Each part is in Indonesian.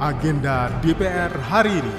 agenda DPR hari ini.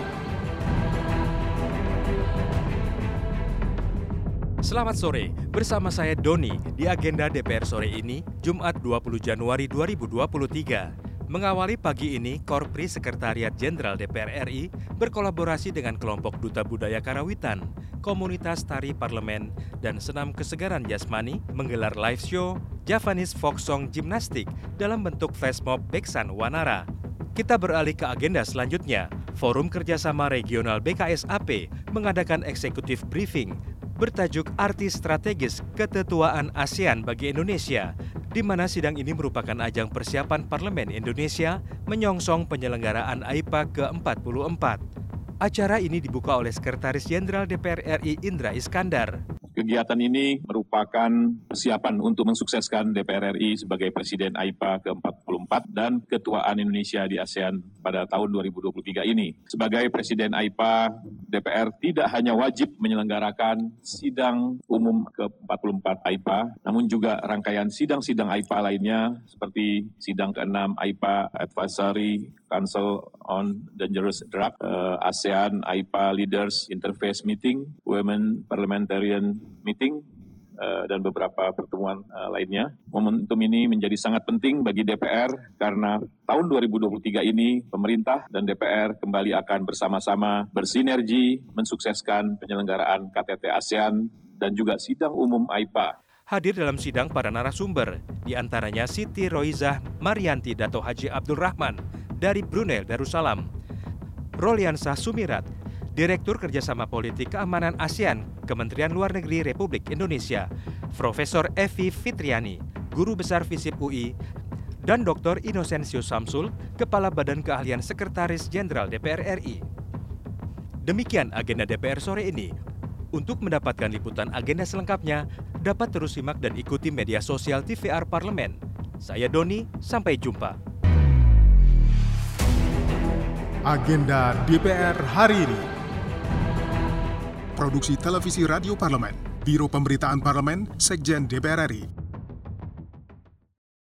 Selamat sore, bersama saya Doni di agenda DPR sore ini, Jumat 20 Januari 2023. Mengawali pagi ini, Korpri Sekretariat Jenderal DPR RI berkolaborasi dengan kelompok Duta Budaya Karawitan, komunitas tari parlemen, dan senam kesegaran jasmani menggelar live show Javanese Folk Song Gymnastik dalam bentuk flash mob Beksan Wanara. Kita beralih ke agenda selanjutnya. Forum Kerjasama Regional BKSAP mengadakan eksekutif briefing bertajuk Arti Strategis Ketetuaan ASEAN bagi Indonesia di mana sidang ini merupakan ajang persiapan Parlemen Indonesia menyongsong penyelenggaraan AIPA ke-44. Acara ini dibuka oleh Sekretaris Jenderal DPR RI Indra Iskandar. Kegiatan ini merupakan persiapan untuk mensukseskan DPR RI sebagai Presiden AIPA ke-44 dan Ketuaan Indonesia di ASEAN pada tahun 2023 ini. Sebagai Presiden AIPA, DPR tidak hanya wajib menyelenggarakan sidang umum ke-44 AIPA, namun juga rangkaian sidang-sidang AIPA lainnya seperti sidang ke-6 AIPA Advisory Council on Dangerous Drug, uh, ASEAN AIPA Leaders Interface Meeting, Women Parliamentarian Meeting, uh, dan beberapa pertemuan uh, lainnya. Momentum ini menjadi sangat penting bagi DPR karena tahun 2023 ini pemerintah dan DPR kembali akan bersama-sama bersinergi mensukseskan penyelenggaraan KTT ASEAN dan juga sidang umum AIPA hadir dalam sidang para narasumber, di antaranya Siti Roizah Marianti Dato Haji Abdul Rahman, dari Brunei Darussalam. Roliansah Sumirat, Direktur Kerjasama Politik Keamanan ASEAN, Kementerian Luar Negeri Republik Indonesia, Profesor Evi Fitriani, Guru Besar FISIP UI, dan Dr. Inocencio Samsul, Kepala Badan Keahlian Sekretaris Jenderal DPR RI. Demikian agenda DPR sore ini. Untuk mendapatkan liputan agenda selengkapnya, dapat terus simak dan ikuti media sosial TVR Parlemen. Saya Doni, sampai jumpa agenda DPR hari ini. Produksi Televisi Radio Parlemen, Biro Pemberitaan Parlemen, Sekjen DPR RI.